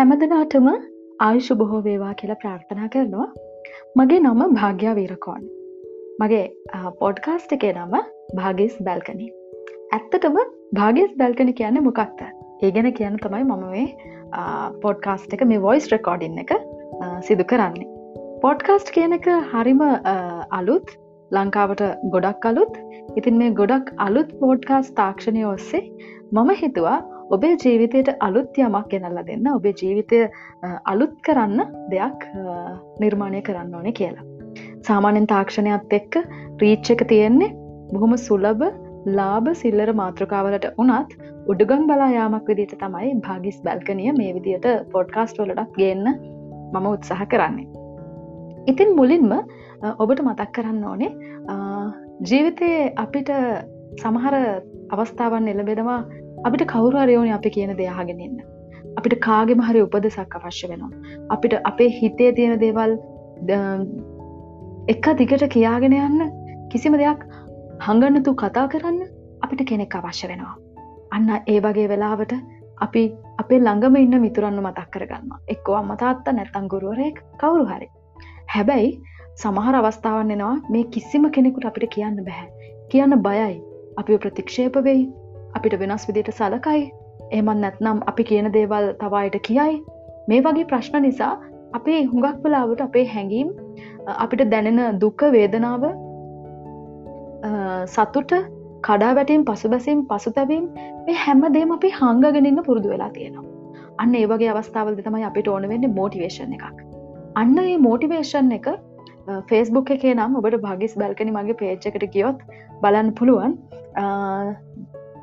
හැමදනාටම ආයුෂු බොහෝ වේවා කියලා ප්‍රාර්ථනා කරනවා. මගේ නම භාග්‍යා වීරකෝන් මගේ පොඩ්කාස්ට් එකේ නම භාගස් බැල්කනි. ඇත්තටම භාගස් බැල්කනි කියන්න මොකක්ද? ඒ ගැන කියන්න තමයි මම මේ පොඩ්කාස්ට් එක මේ වොයිස් රෙකෝඩින් එක සිදු කරන්නේ. පොඩ්කාස්ට් කියන එක හරිම අලුත් ලංකාවට ගොඩක් අලුත්. ඉතින් මේ ගොඩක් අලුත් පෝඩ්කාස් තාක්ෂණය ඔස්සේ මම හිතුවා ඔබේ ජීවිතයට අලුත් යමක් ගෙනල්ලා දෙන්න ඔබේ ජීවිතය අලුත් කරන්න දෙයක් නිර්මාණය කරන්න ඕනේ කියලා. සාමාන්‍යෙන් තාක්ෂණයත් එක්ක රීච් එක තියෙන්නේ බොහොම සුලබ ලාභ සිල්ලර මාතෘකාවලට උනත් උඩුගම් බලා යාමක් විදිට තමයි භාගිස් බැල්කනිය මේ විදියට පොඩ්කාස්ට් වලටත් ගන්න මම උත්සාහ කරන්නේ. ඉතින් මුලින්ම ඔබට මතක් කරන්න ඕනේ ජීවිතයේ අපිට සමහර අවස්ථාවන් එළබෙනවා අපිට කවුරු අරයෝනි අපි කියන දෙයාගෙනන්න. අපිට කාගෙම හරි උපදෙසක් අවශ්‍ය වෙනවා. අපිට අපේ හිතේ තියෙන දේවල් එක දිගට කියාගෙන යන්න කිසිම දෙයක් හඟන්නතු කතා කරන්න අපිට කෙනෙක් අවශ්‍ය වෙනවා. අන්න ඒ වගේ වෙලාවට අපි අපේ ළඟම ඉන්න මිතුරන්න මතක් කරගන්න එක්කෝ අම්මතාත්ත නැත්තං ගුරුවරයෙක් කවුරු හරි. හැබැයි සමහර අවස්ථාවන් එනවා මේ කිසිම කෙනෙකුට අපිට කියන්න බැහැ. කියන්න බයයි අපි ප්‍රතික්ෂේප වෙයි අපිට වෙනස් විදිට සලකයි. එහමත් නැත්නම් අපි කියන දේවල් තවායට කියයි. මේ වගේ ප්‍රශ්න නිසා අපේ හුඟක් වෙලාවට අපේ හැඟීම් අපිට දැනෙන දුක්ක වේදනාව සතුට කඩා වැටීම් පසුබැසීම් පසුතැවීම් මේ හැම දේම අපි හංගගෙනන්න පුරුදු වෙලා තියෙනවා. අන්න ඒ වගේ අවස්ථාවල් තමයි අපිට ඕන වෙන්න මෝටිවේශන් එකක්. අන්න ඒ මෝටිවේෂන් එක ෆේස්බුක් එකේ නම් ඔබට භාගිස් බැල්කනි මගේ පේච්චකට කියොත් බලන්න පුළුවන්.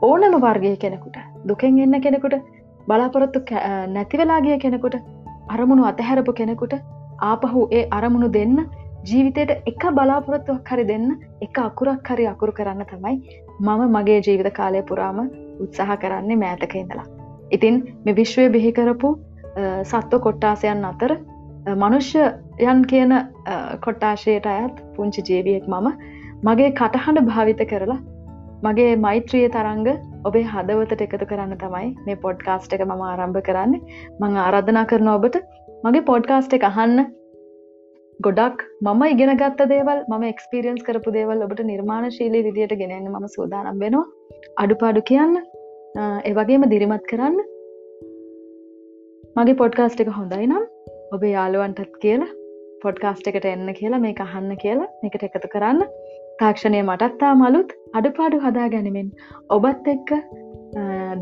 ඕනම වර්ගය කෙනෙකුට දුකෙන් එන්න කෙනෙකුට බලාපොරොත්තු නැතිවෙලාගිය කෙනෙකුට අරමුණු අතහැරපු කෙනෙකුට ආපහු ඒ අරමුණු දෙන්න ජීවිතයට එක බලාපොරොත්තුවක් හරි දෙන්න එක අකුරක් හරි අකුරු කරන්න තමයි මම මගේ ජීවිත කාලය පුරාම උත්සාහ කරන්නේ මෑතක ඉඳලා. ඉතින් මෙ විශ්වය බිහිකරපු සත්ව කොට්ටාසයන් අතර මනුෂ්‍යයන් කියන කොට්ටාශයට අයත් පුංචි ජීවියෙක් මම මගේ කටහඬ භාවිත කරලා මගේ මෛත්‍රිය තරංග ඔබේ හදවතට එකතු කරන්න තමයි මේ පොඩ්කාස්ට් එක මම ආරම්භ කරන්නේ. මං ආරාධනා කරන ඔබට මගේ පොඩ්කාස්ට් එක අහන්න ගොඩක් මම ඉගෙන ගත්ත දේවල් ම එක්ස්පිරියන්ස් කරපු දේවල් ඔබට නිර්මාණ ශීලී විදියට ගෙනන්න ම සූදානම් වෙනවා. අඩුපාඩු කියන්න ඒවගේම දිරිමත් කරන්න. මගේ පොඩ්කාස්ට් එක හොඳයි නම් ඔබේ යාළුවන්ටත් කියලා පොඩ්කාස්ට් එකට එන්න කියලා මේ අහන්න කියලා එකට එකතු කරන්න. තාක්ෂණය මටත්තා මලුත් අඩුපාඩු හදා ගැනීමෙන් ඔබත් එක්ක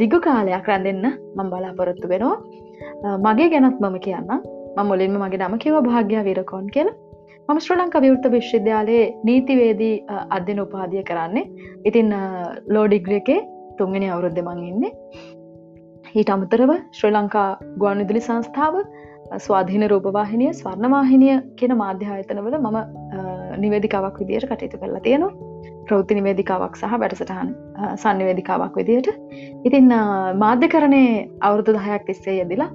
දිගු කාලයක් රැඳෙන්න මං බලාපොරොත්තු වෙනවා. මගේ ගැනත් මම කියන්න. ම මුලින්ම මගේ නම කිව භාග්‍ය විරකෝන් කියල. මම ශ්‍ර ලංක විවෘත විශ්වවිද්‍යාලයේ නීතිවේදී අධ්‍යන උපාදිය කරන්නේ. ඉතින් ලෝඩිග්‍ර එකේ තුන්ගෙන අවුරුද්ධ මං ඉන්නේ. ඊට අමතරව ශ්‍රී ලංකා ගුවන් විදුලි සංස්ථාව ස්වාධීන රූපවාහිනිය ස්වර්ණවාහිනිය කියන මාධ්‍යායතනවල මම නිවැදිකාවක් විදියට කටයුතු කරලා තියෙනවා. ප්‍රෞති නිවේදිකාවක් සහ වැඩසටහන් සන්නිවේදිකාවක් විදියට. ඉතින් මාධ්‍ය කරණය අවුරුදු දහයක් තිස්සේ යෙදිලා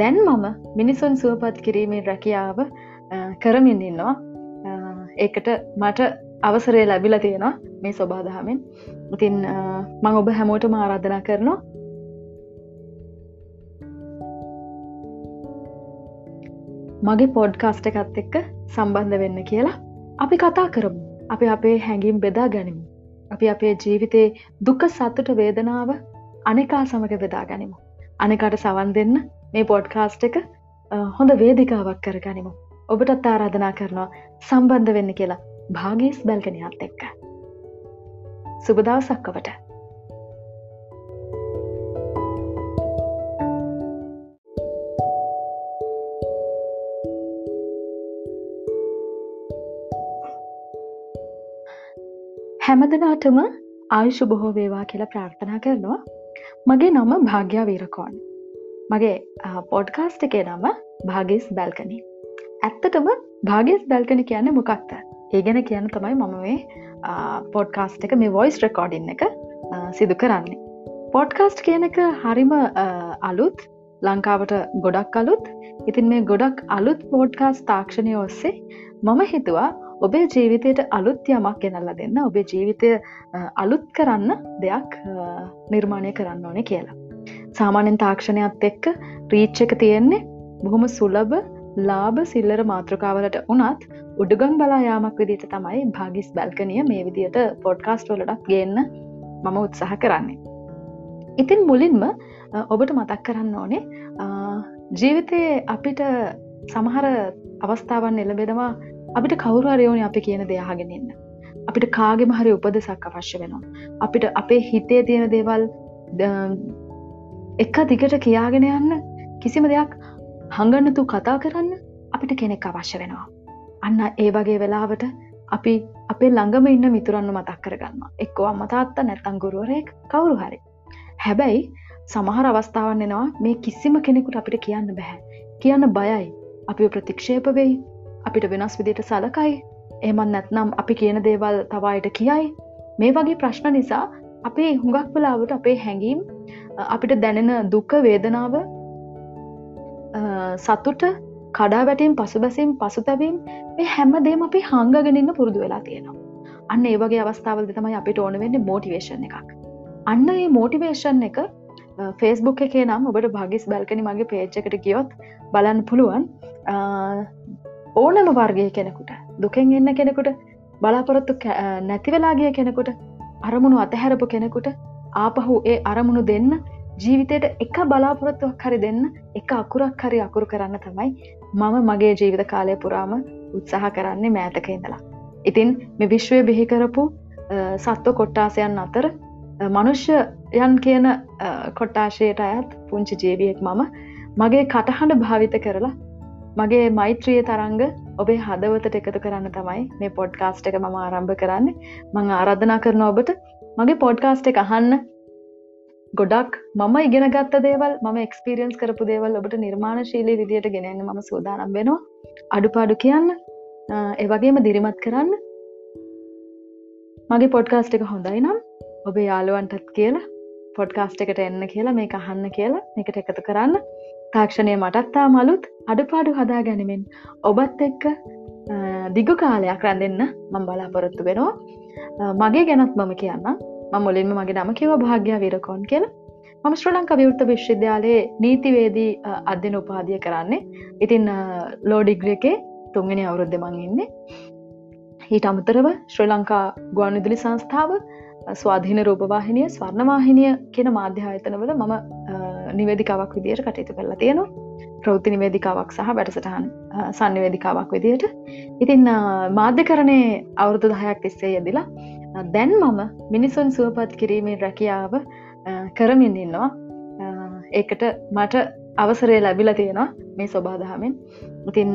දැන් මම මිනිසුන් සුවපත් කිරීමේ රැකියාව කරමින් ඉන්නවා. ඒකට මට අවසරය ලැබිල තියෙනවා මේ ස්වබාදහමෙන් ඉතින් මං ඔබ හැමෝට ආරාධනා කරනවා. මගේ පොඩ්කාස්ට එකත් එක්ක සම්බන්ධ වෙන්න කියලා. අපි කතා කරමු. අපි අපේ හැඟිම් බෙදා ගනිමු. අපි අපේ ජීවිතයේ දුක සත්තුට වේදනාව අනෙකා සමඟ බෙදා ගනිමු. අනෙකට සවන් දෙන්න මේ පොඩ්කාස්ට් එක හොඳ වේදිකාවක් කර ගනිමු. ඔබටත් ආරාධනා කරනවා සම්බන්ධ වෙන්න කියලා. භාගේස් බැල්ගනයත් එක්ක. සුබදවසක්කවට හැමදනාටම ආයුෂු බොහෝ වේවා කියලා ප්‍රාර්ථනා කරනවා. මගේ නම භාග්‍යා වීරකෝන් මගේ පොඩ්කාස්ට් එකේ නම භාගස් බැල්කනි. ඇත්තටම භාගස් බැල්කනි කියන්න මොකක්ද? ඒ ගැන කියන්න තමයි මම මේ පොඩ්කාස්ට් එක මේ වොයිස් රෙකෝඩින් එක සිදු කරන්නේ. පොඩ්කාස්ට් කියන එක හරිම අලුත් ලංකාවට ගොඩක් අලුත්. ඉතින් මේ ගොඩක් අලුත් පෝඩ්කාස් තාක්ෂණය ඔස්සේ මම හිතුවා ඔබේ ජීවිතයට අලුත් යමක් ගෙනල්ල දෙන්න ඔබේ ජීවිතය අලුත් කරන්න දෙයක් නිර්මාණය කරන්න ඕනේ කියලා. සාමාන්‍යෙන් තාක්ෂණයත් එක්ක රීච් එක තියෙන්නේ බොහොම සුලබ ලාභ සිල්ලර මාතෘකාවලට උනත් උඩුගම් බලා යාමක් විදිට තමයි භාගිස් බැල්කනිය මේ විදියට පොඩ්කාස්ට් වලටක් ගන්න මම උත්සාහ කරන්නේ. ඉතින් මුලින්ම ඔබට මතක් කරන්න ඕනේ ජීවිතයේ අපිට සමහර අවස්ථාවන් එළබෙනවා අපිට කවුරරයෝනි අපි කියන දෙයාගෙනන්න. අපිට කාගෙම හරි උපදෙසක් අවශ්‍ය වෙනවා. අපිට අපේ හිතේ තියෙන දේවල් එක දිගට කියාගෙන යන්න කිසිම දෙයක් හඟන්නතු කතා කරන්න අපිට කෙනෙක් අවශ්‍ය වෙනවා. අන්න ඒ වගේ වෙලාවට අපි අපේ ළඟම ඉන්න මිතුරන්න මතක් කරගන්න එක්කෝ අම්මතාත්ත නැත්තං ගුරුවරයෙක් කවුරු හරි. හැබැයි සමහර අවස්ථාවන් එනවා මේ කිසිම කෙනෙකුට අපිට කියන්න බැහැ. කියන්න බයයි. අපි ප්‍රතික්ෂේප වෙයි අපිට වෙනස් විදිට සලකයි. එමන් නැත්නම් අපි කියන දේවල් තවායට කියයි. මේ වගේ ප්‍රශ්න නිසා අපේ හුඟක් වෙලාවට අපේ හැඟීම් අපිට දැනෙන දුක්ක වේදනාව සතුට කඩා වැටීම් පසුබැසීම් පසුතැවීම් මේ හැම දේම අපි හංගගෙනන්න පුරුදු වෙලා තියෙනවා. අන්න ඒවගේ අවස්ථාවල්ද තමයි අපිට ඕන වෙන්න මෝටිවේශන් එකක්. අන්න ඒ මෝටිවේෂන් එක ෆේස්බුක් එකේ නම් ඔබට භගිස් බැල්කනි මගේ පේච්චකට ගියොත් බලන්න පුළුවන්. ඕනම වර්ගය කෙනෙකුට දුකෙන් එන්න කෙනෙකුට බලාපොරොත්තු නැතිවෙලාගිය කෙනෙකුට අරමුණු අතහැරපු කෙනෙකුට ආපහු ඒ අරමුණු දෙන්න ජීවිතයට එක බලාපොරොත්තුවක් හරි දෙන්න එක අකුරක් හරි අකුරු කරන්න තමයි මම මගේ ජීවිත කාලය පුරාම උත්සාහ කරන්නේ මෑතක ඉඳලා. ඉතින් මෙ විශ්වය බිහිකරපු සත්ව කොට්ටාසයන් අතර මනුෂ්‍යයන් කියන කොට්ටාශයට අයත් පුංචි ජීවියෙක් මම මගේ කටහඬ භාවිත කරලා මගේ මෛත්‍රිය තරංග ඔබේ හදවතට එකතු කරන්න තමයි මේ පොඩ්කාස්ට් එක මම ආරම්භ කරන්න. මං ආරාධනා කරන ඔබට මගේ පොඩ්කාස්ට් එක අහන්න. ගොඩක් මම ඉගෙන ගත්ත දේවල් ම එක්ස්පිරියන්ස් කරපු දේවල් ඔබට නිර්මාණ ශීලී විදියට ගෙනන්න ම සූදානම් වෙනවා. අඩුපාඩු කියන්න. ඒවගේම දිරිමත් කරන්න. මගේ පොඩ්කාස්ට් එක හොඳයි නම් ඔබේ යාළුවන්ටත් කියලා පොඩ්කාස්ට් එකට එන්න කියලා මේ අහන්න කියලා එකට එකතු කරන්න. තාක්ෂණය මටත්තා මලුත් අඩුපාඩු හදා ගැනීමෙන් ඔබත් එක්ක දිගු කාලයක් රැඳෙන්න මං බලාපොරොත්තු වෙනවා. මගේ ගැනත් මම කියන්න මුලින්ම මගේ නම කිව භාග්‍ය විරකෝන් කියලා. මම ශ්‍ර ලංකා විවෘත විශ්වවිද්‍යාලයේ නීතිවේදී අධ්‍යන උපාදිය කරන්නේ. ඉතින් ලෝඩිග්‍ර එකේ තුන්ගෙන අවුරුද්ධ මං ඉන්නේ. ඊට අමතරව ශ්‍රී ලංකා ගුවන් විදුලි සංස්ථාව ස්වාධීන රූපවාහිනිය ස්වර්ණවාහිනිය කියන මාධ්‍යායතනවල මම නිවේදිකාවක් විදියට කටයුතු කරලා තියෙනවා. ප්‍රෘති නිවේදිකාවක් සහ වැඩසටහන් සන්නිවේදිකාවක් විදියට. ඉතින් මාධ්‍ය කරණය අවුරුදු දහයක් තිස්සේ යෙදිලා දැන් මම මිනිසුන් සුවපත් කිරීමේ රැකියාව කරමින් ඉන්නවා. ඒකට මට අවසරය ලැබිල තියෙනවා මේ ස්වබාදහමෙන් ඉතින්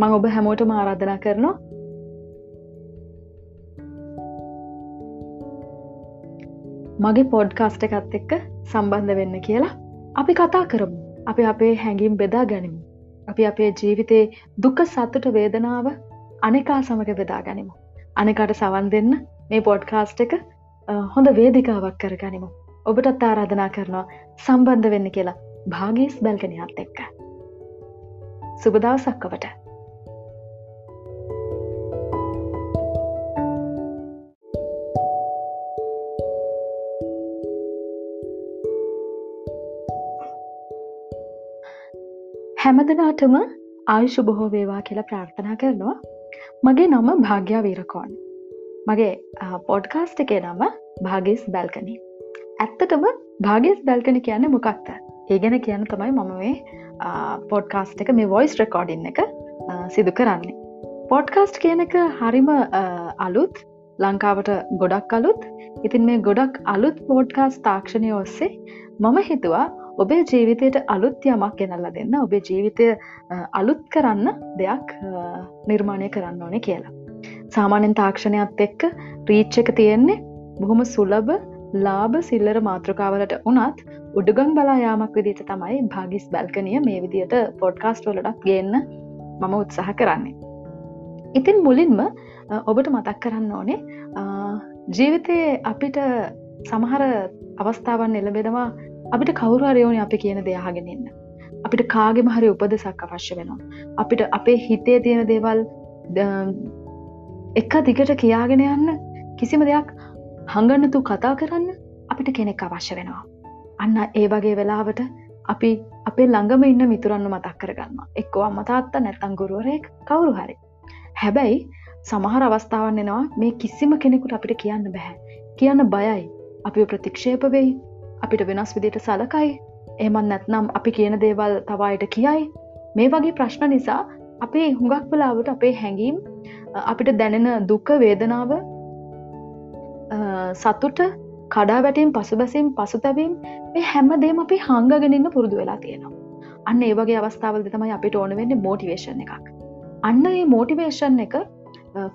මං ඔබ හැමෝට ආරාධනා කරනවා. මගේ පොඩ්කාස්ට එකත් එක්ක සම්බන්ධ වෙන්න කියලා. අපි කතා කරමු අපි අපේ හැඟිම් බෙදා ගනිමු අපි අපේ ජීවිතයේ දුක සත්තුට වේදනාව අනෙකා සමඟ බෙදා ගනිමු අනෙකට සවන් දෙන්න මේ පොඩ්කාස්ට් එක හොඳ වේදිකාවක් කරගනිමු. ඔබටත් ආරාධනා කරනවා සම්බන්ධ වෙන්න කියලා භාගීස් බැල්ගනයත් එක්ක. සුබදවසක්කවට. හැමදනාටම ආයුෂ බොහෝ වේවා කියලා ප්‍රාර්ථනා කරනවා. මගේ නම භාග්‍යා වීරකෝන් මගේ පොඩ්කාස්ට් එකේ නම භාගස් බැල්කනි. ඇත්තටම භාගස් බැල්කනි කියන්න මොකක්ද? ඒ ගැන කියන්න තමයි මම මේ පොඩ්කාස්ට් එක මේ වොයිස් රෙකෝඩින් එක සිදු කරන්නේ. පොඩ්කාස්ට් කියන එක හරිම අලුත් ලංකාවට ගොඩක් අලුත්. ඉතින් මේ ගොඩක් අලුත් පෝඩ්කාස් තාක්ෂණය ඔස්සේ මම හිතුවා ඔබේ ජීවිතයට අලුත් යමක් ගෙනල්ල දෙන්න ඔබේ ජීවිතය අලුත් කරන්න දෙයක් නිර්මාණය කරන්න ඕනේ කියලා සාමාන්‍යෙන් තාක්ෂණයත් එක්ක රීච්ච එක තියෙන්නේ බොහොම සුලබ ලාභ සිල්ලර මාතෘකාවලට උනත් උඩුගම් බලා යාමක් විදිට තමයි භාගිස් බැල්කනිය මේ විදියට පොඩ්කාස්ට් වලටක් ගන්න මම උත්සාහ කරන්නේ. ඉතින් මුලින්ම ඔබට මතක් කරන්න ඕනේ ජීවිතයේ අපිට සමහර අවස්ථාවන් එළබෙනවා අපිට කවුරු අරයෝනි අපි කියන දෙයාගෙනන්න. අපිට කාගෙම හරි උපදෙසක් අවශ්‍ය වෙනවා. අපිට අපේ හිතේ තියෙන දේවල් එක දිගට කියාගෙන යන්න කිසිම දෙයක් හඟන්නතු කතා කරන්න අපිට කෙනෙක් අවශ්‍ය වෙනවා. අන්න ඒ වගේ වෙලාවට අපි අපේ ළඟම ඉන්න මිතුරන්න මතක් කරගන්න එක්කෝ අම්මතාත්තා නැත්තං ගුරුවරයෙක් කවුරු හරි හැබැයි සමහර අවස්ථාවන් එනවා මේ කිසිම කෙනෙකුට අපිට කියන්න බැහැ කියන්න බයයි අපි ප්‍රතික්ෂේප වෙයි අපිට වෙනස් විදිට සලකයි. එහමන් නැත්නම් අපි කියන දේවල් තවායට කියයි. මේ වගේ ප්‍රශ්න නිසා අපේ හුඟක් වෙලාවට අපේ හැඟීම් අපිට දැනෙන දුක්ක වේදනාව සතුට කඩා වැටීම් පසුබැසීම් පසුතැවීම් මේ හැම දේම අපි හංගගෙනන්න පුරුදු වෙලා තියෙනවා. අන්න ඒවගේ අවස්ථාවල් තමයි අපිට ඕන වෙන්න මෝටිවේශන් එකක්. අන්න ඒ මෝටිවේෂන් එක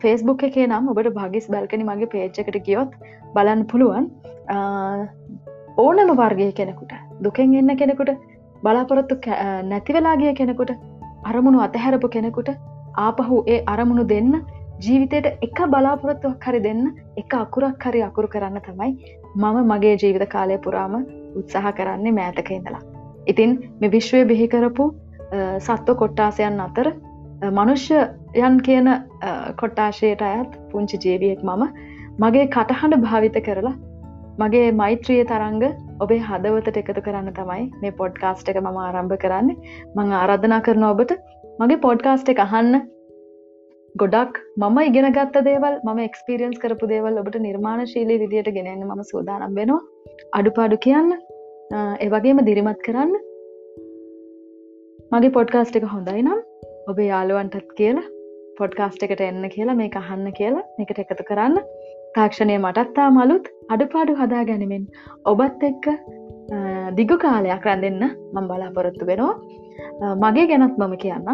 ෆේස්බුක් එකේ නම් ඔබට භාගිස් බැල්කනි මගේ පේච්චකට ගියොත් බලන්න පුළුවන්. ඕනම වර්ගය කෙනෙකුට දුකෙන් එන්න කෙනෙකුට බලාපොරොත්තු නැතිවෙලාගිය කෙනෙකුට අරමුණු අතහැරපු කෙනෙකුට ආපහු ඒ අරමුණු දෙන්න ජීවිතයට එක බලාපොරොත්තුවක් හරි දෙන්න එක අකුරක් හරි අකුරු කරන්න තමයි මම මගේ ජීවිත කාලය පුරාම උත්සාහ කරන්නේ මෑතක ඉඳලා. ඉතින් මෙ විශ්වය බිහිකරපු සත්ව කොට්ටාසයන් අතර මනුෂ්‍යයන් කියන කොට්ටාශයට අයත් පුංචි ජීවියෙක් මම මගේ කටහඬ භාවිත කරලා මගේ මෛත්‍රිය තරංග ඔබේ හදවතට එකතු කරන්න තමයි මේ පොඩ්කාස්ට් එක මම ආරම්භ කරන්නේ. මං ආරාධනා කරන ඔබට මගේ පොඩ්කාස්ට් එක අහන්න ගොඩක් මම ඉගෙන ගත්ත දේවල් ම එක්ස්පිරියන්ස් කරපු දේවල් ඔබට නිර්මාණ ශීලී විදියට ගෙනන්න ම සූදානම් වෙනවා. අඩුපාඩු කියන්න ඒවගේම දිරිමත් කරන්න. මගේ පොඩ්කාස්ට් එක හොඳයි නම් ඔබේ යාළුවන්ටත් කියලා පොඩ්කාස්ට් එකට එන්න කියලා මේ අහන්න කියලා එකට එකතු කරන්න. තාක්ෂණය මටත්තා මලුත් අඩුපාඩු හදා ගැනීමෙන් ඔබත් එක්ක දිගු කාලයක් රැඳෙන්න මං බලාපොරොත්තු වෙනවා. මගේ ගැනත් මම කියන්න.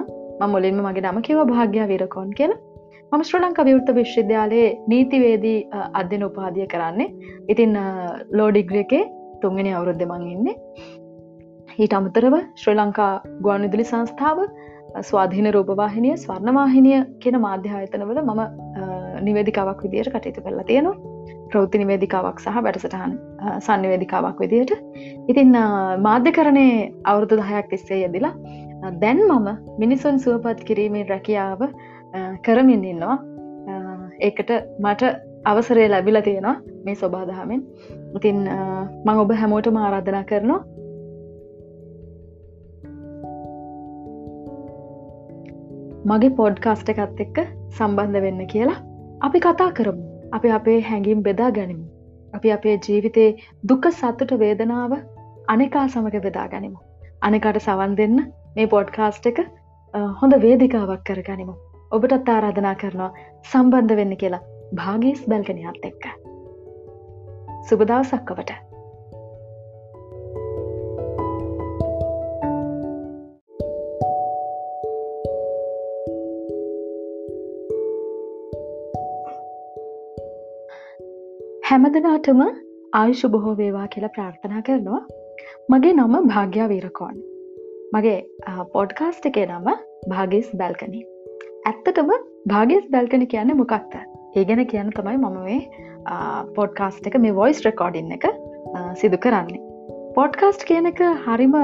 මුලින්ම මගේ නම කිව භාග්‍ය විරකෝන් කියල. මම ශ්‍ර ලංකා විවෘත විශ්වවිද්‍යාලයේ නීතිවේදී අධ්‍යන උපාදිය කරන්නේ. ඉතින් ලෝඩිග්‍ර එකේ තුන්ගෙන අවුරුද්ධ මං ඉන්නේ. ඊට අමතරව ශ්‍රී ලංකා ගුවන් විදුලි සංස්ථාව ස්වාධීන රූපවාහිනිය ස්වර්ණවාහිනිය කියන මාධ්‍යායතනවල මම නිවේදිකාවක් විදියට කටයුතු කරලා තියෙනවා. ප්‍රෞති නිවේදිකාවක් සහ වැඩසටහන් සන්නිවේදිකාවක් විදියට. ඉතින් මාධ්‍ය කරණය අවුරුදු දහයක් තිස්සේ යෙදිලා දැන් මම මිනිසුන් සුවපත් කිරීමේ රැකියාව කරමින් ඉන්නවා. ඒකට මට අවසරය ලැබිල තියෙනවා මේ ස්වබාදහමෙන් ඉතින් මං ඔබ හැමෝට ආරාධනා කරනවා. මගේ පොඩ්කාස්ට එකත් එක්ක සම්බන්ධ වෙන්න කියලා. අපි කතා කරමු අපි අපේ හැඟිම් බෙදා ගනිමු අපි අපේ ජීවිතයේ දුක සත්තුට වේදනාව අනෙකා සමඟ බෙදා ගනිමු අනෙකට සවන් දෙන්න මේ පොඩ්කාස්ට් එක හොඳ වේදිකාවක් කරගනිමු. ඔබටත් ආරාධනා කරනවා සම්බන්ධ වෙන්න කියලා භාගිස් බැල්ගනයත් එක්ක. සුබදවසක්කවට. හැමදනාටම ආයුෂ බොහෝ වේවා කියලා ප්‍රාර්ථනා කරනවා. මගේ නම භාග්‍යා වීරකෝන් මගේ පොඩ්කාස්ට් එකේ නම භාගස් බැල්කනි. ඇත්තටම භාගස් බැල්කනි කියන්න මොකක්ද? ඒ ගැන කියන්න තමයි මම මේ පොඩ්කාස්ට් එක මේ වොයිස් රෙකෝඩින් එක සිදු කරන්නේ. පොඩ්කාස්ට් කියන එක හරිම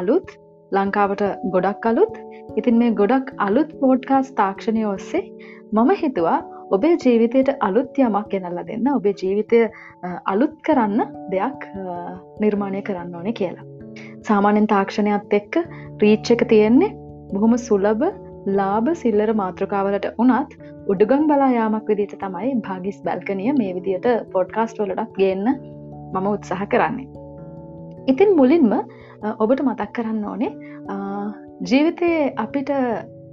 අලුත් ලංකාවට ගොඩක් අලුත්. ඉතින් මේ ගොඩක් අලුත් පෝඩ්කාස් තාක්ෂණය ඔස්සේ මම හිතුවා ඔබේ ජීවිතයට අලුත් යමක් ගෙනල්ල දෙන්න ඔබේ ජීවිතය අලුත් කරන්න දෙයක් නිර්මාණය කරන්න ඕනේ කියලා සාමාන්‍යෙන් තාක්ෂණයත් එක්ක රීච් එක තියෙන්නේ බොහොම සුලබ ලාභ සිල්ලර මාතෘකාවලට වනත් උඩුගම් බලා යාමක් විදිට තමයි භාගිස් බැල්කනිය මේ විදියට පොඩ්කාස්ට් වලටත් ගන්න මම උත්සාහ කරන්නේ. ඉතින් මුලින්ම ඔබට මතක් කරන්න ඕනේ ජීවිතයේ අපිට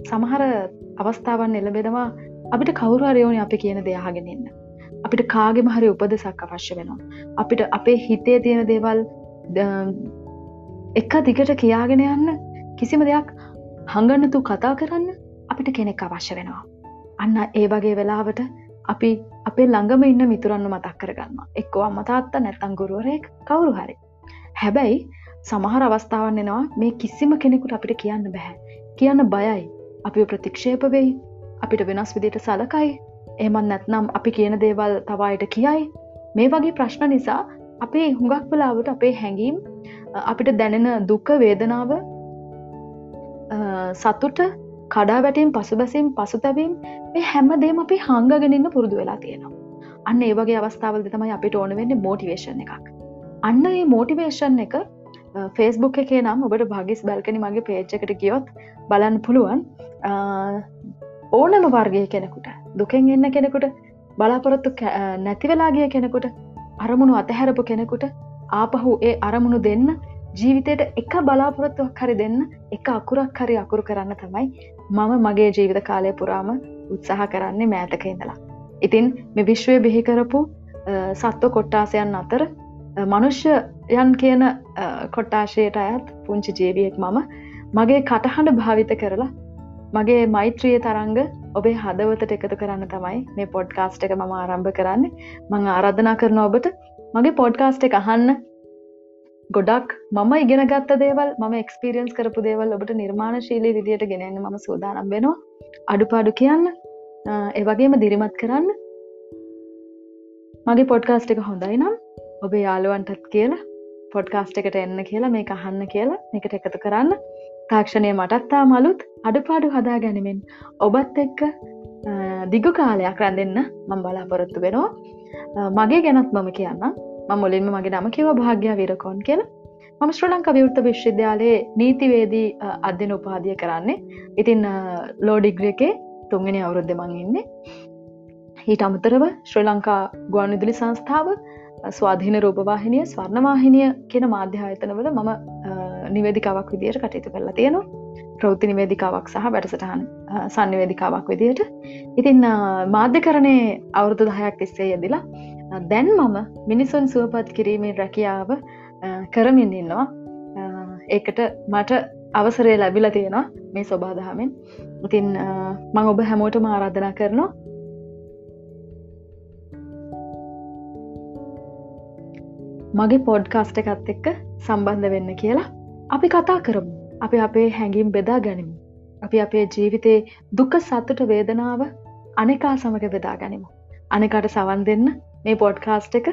සමහර අවස්ථාවන් එළබෙනවා අපිට කවුරු අරයෝනි අපි කියන දෙයාගෙනන්න. අපිට කාගෙම හරි උපදෙසක් අවශ්‍ය වෙනවා. අපිට අපේ හිතේ තියෙන දේවල් එක දිගට කියාගෙන යන්න කිසිම දෙයක් හඟන්නතු කතා කරන්න අපිට කෙනෙක් අවශ්‍ය වෙනවා. අන්න ඒ වගේ වෙලාවට අපි අපේ ළඟම ඉන්න මිතුරන්න මතක් කරගන්න එක්කෝ අම්මතාත්ත නැත්තං ගුරුවරයෙක් කවුරු හරි. හැබැයි සමහර අවස්ථාවන් එනවා මේ කිසිම කෙනෙකුට අපිට කියන්න බැහැ. කියන්න බයයි අපි ප්‍රතික්ෂේප වෙයි අපිට වෙනස් විදිට සලකයි. එමන් නැත්නම් අපි කියන දේවල් තවායට කියයි. මේ වගේ ප්‍රශ්න නිසා අපේ හුඟක් වෙලාවට අපේ හැඟීම් අපිට දැනෙන දුක්ක වේදනාව සතුට කඩා වැටීම් පසුබැසීම් පසුතැවීම් මේ හැම දේම අපි හංගගෙනන්න පුරුදු වෙලා තියෙනවා. අන්න ඒවගේ අවස්ථාවල්ද තමයි අපිට ඕන වෙන්න මෝටිවේශන් එකක්. අන්න ඒ මෝටිවේෂන් එක ෆේස්බුක් එකේ නම් ඔබට භගිස් බැල්කනි මගේ පේච්චකට ගියොත් බලන්න පුළුවන්. ඕනම වර්ගය කෙනෙකුට දුකෙන් එන්න කෙනෙකුට බලාපොරොත්තු නැතිවෙලාගිය කෙනෙකුට අරමුණු අතහැරපු කෙනෙකුට ආපහු ඒ අරමුණු දෙන්න ජීවිතයට එක බලාපොරොත්තුවක් හරි දෙන්න එක අකුරක් හරි අකුරු කරන්න තමයි මම මගේ ජීවිත කාලය පුරාම උත්සාහ කරන්නේ මෑතක ඉඳලා. ඉතින් මෙ විශ්වය බිහිකරපු සත්ව කොට්ටාසයන් අතර මනුෂ්‍යයන් කියන කොට්ටාශයට අයත් පුංචි ජීවියෙක් මම මගේ කටහඬ භාවිත කරලා මගේ මෛත්‍රිය තරංග ඔබේ හදවතට එකතු කරන්න තමයි මේ පොඩ්කාස්ට් එක මම ආරම්භ කරන්න. මං ආරාධනා කරන ඔබට මගේ පොඩ්කාස්ට් එක අහන්න. ගොඩක් මම ඉගෙන ගත්ත දේවල් ම එක්ස්පිරියන්ස් කරපු දේවල් ඔබට නිර්මාණ ශීලී විදියට ගෙනන්න ම සූදානම් වෙනවා. අඩුපාඩු කියන්න ඒවගේම දිරිමත් කරන්න. මගේ පොඩ්කාස්ට් එක හොඳයි නම් ඔබේ යාළුවන්ටත් කියලා පොඩ්කාස්ට් එකට එන්න කියලා මේ අහන්න කියලා එකට එකතු කරන්න. තාක්ෂණය මටත්තා මලුත් අඩුපාඩු හදා ගැනීමෙන් ඔබත් එක්ක දිගු කාලයක් රැඳෙන්න මං බලාපොරොත්තු වෙනවා. මගේ ගැනත් මම කියන්න මුලින්ම මගේ නම කිව භාග්‍ය විරකෝන් කියලා. මම ශ්‍ර ලංක විවෘත විශ්වවිද්‍යාලයේ නීතිවේදී අධ්‍යන උපාදිය කරන්නේ. ඉතින් ලෝඩිග්‍ර එකේ තුන්ගෙන අවුරුද්ධ මං ඉන්නේ. ඊට අමතරව ශ්‍රී ලංකා ගුවන් විදුලි සංස්ථාව ස්වාධීන රූපවාහිනිය ස්වර්ණවාහිනිය කියන මාධ්‍යායතනවල මම නිවේදිකාවක් විදියට කටයුතු කරලා තියෙනවා. ප්‍රෘති නිවේදිකාවක් සහ වැඩසටහන් සන්නිවේදිකාවක් විදියට. ඉතින් මාධ්‍ය කරණය අවුරුදු දහයක් තිස්සේ යෙදිලා දැන් මම මිනිසුන් සුවපත් කිරීමේ රැකියාව කරමින් ඉන්නවා. ඒකට මට අවසරය ලැබිල තියෙනවා මේ ස්වබාදහමෙන් ඉතින් මං ඔබ හැමෝට ආරාධනා කරනවා. මගේ පොඩ්කාස්ට එකත් එක්ක සම්බන්ධ වෙන්න කියලා. අපි කතා කරමු අපි අපේ හැඟිම් බෙදා ගනිමු අපි අපේ ජීවිතයේ දුක සතුට වේදනාව අනෙකා සමඟ බෙදා ගනිමු අනෙකට සවන් දෙන්න මේ පොඩ්කාස්ට් එක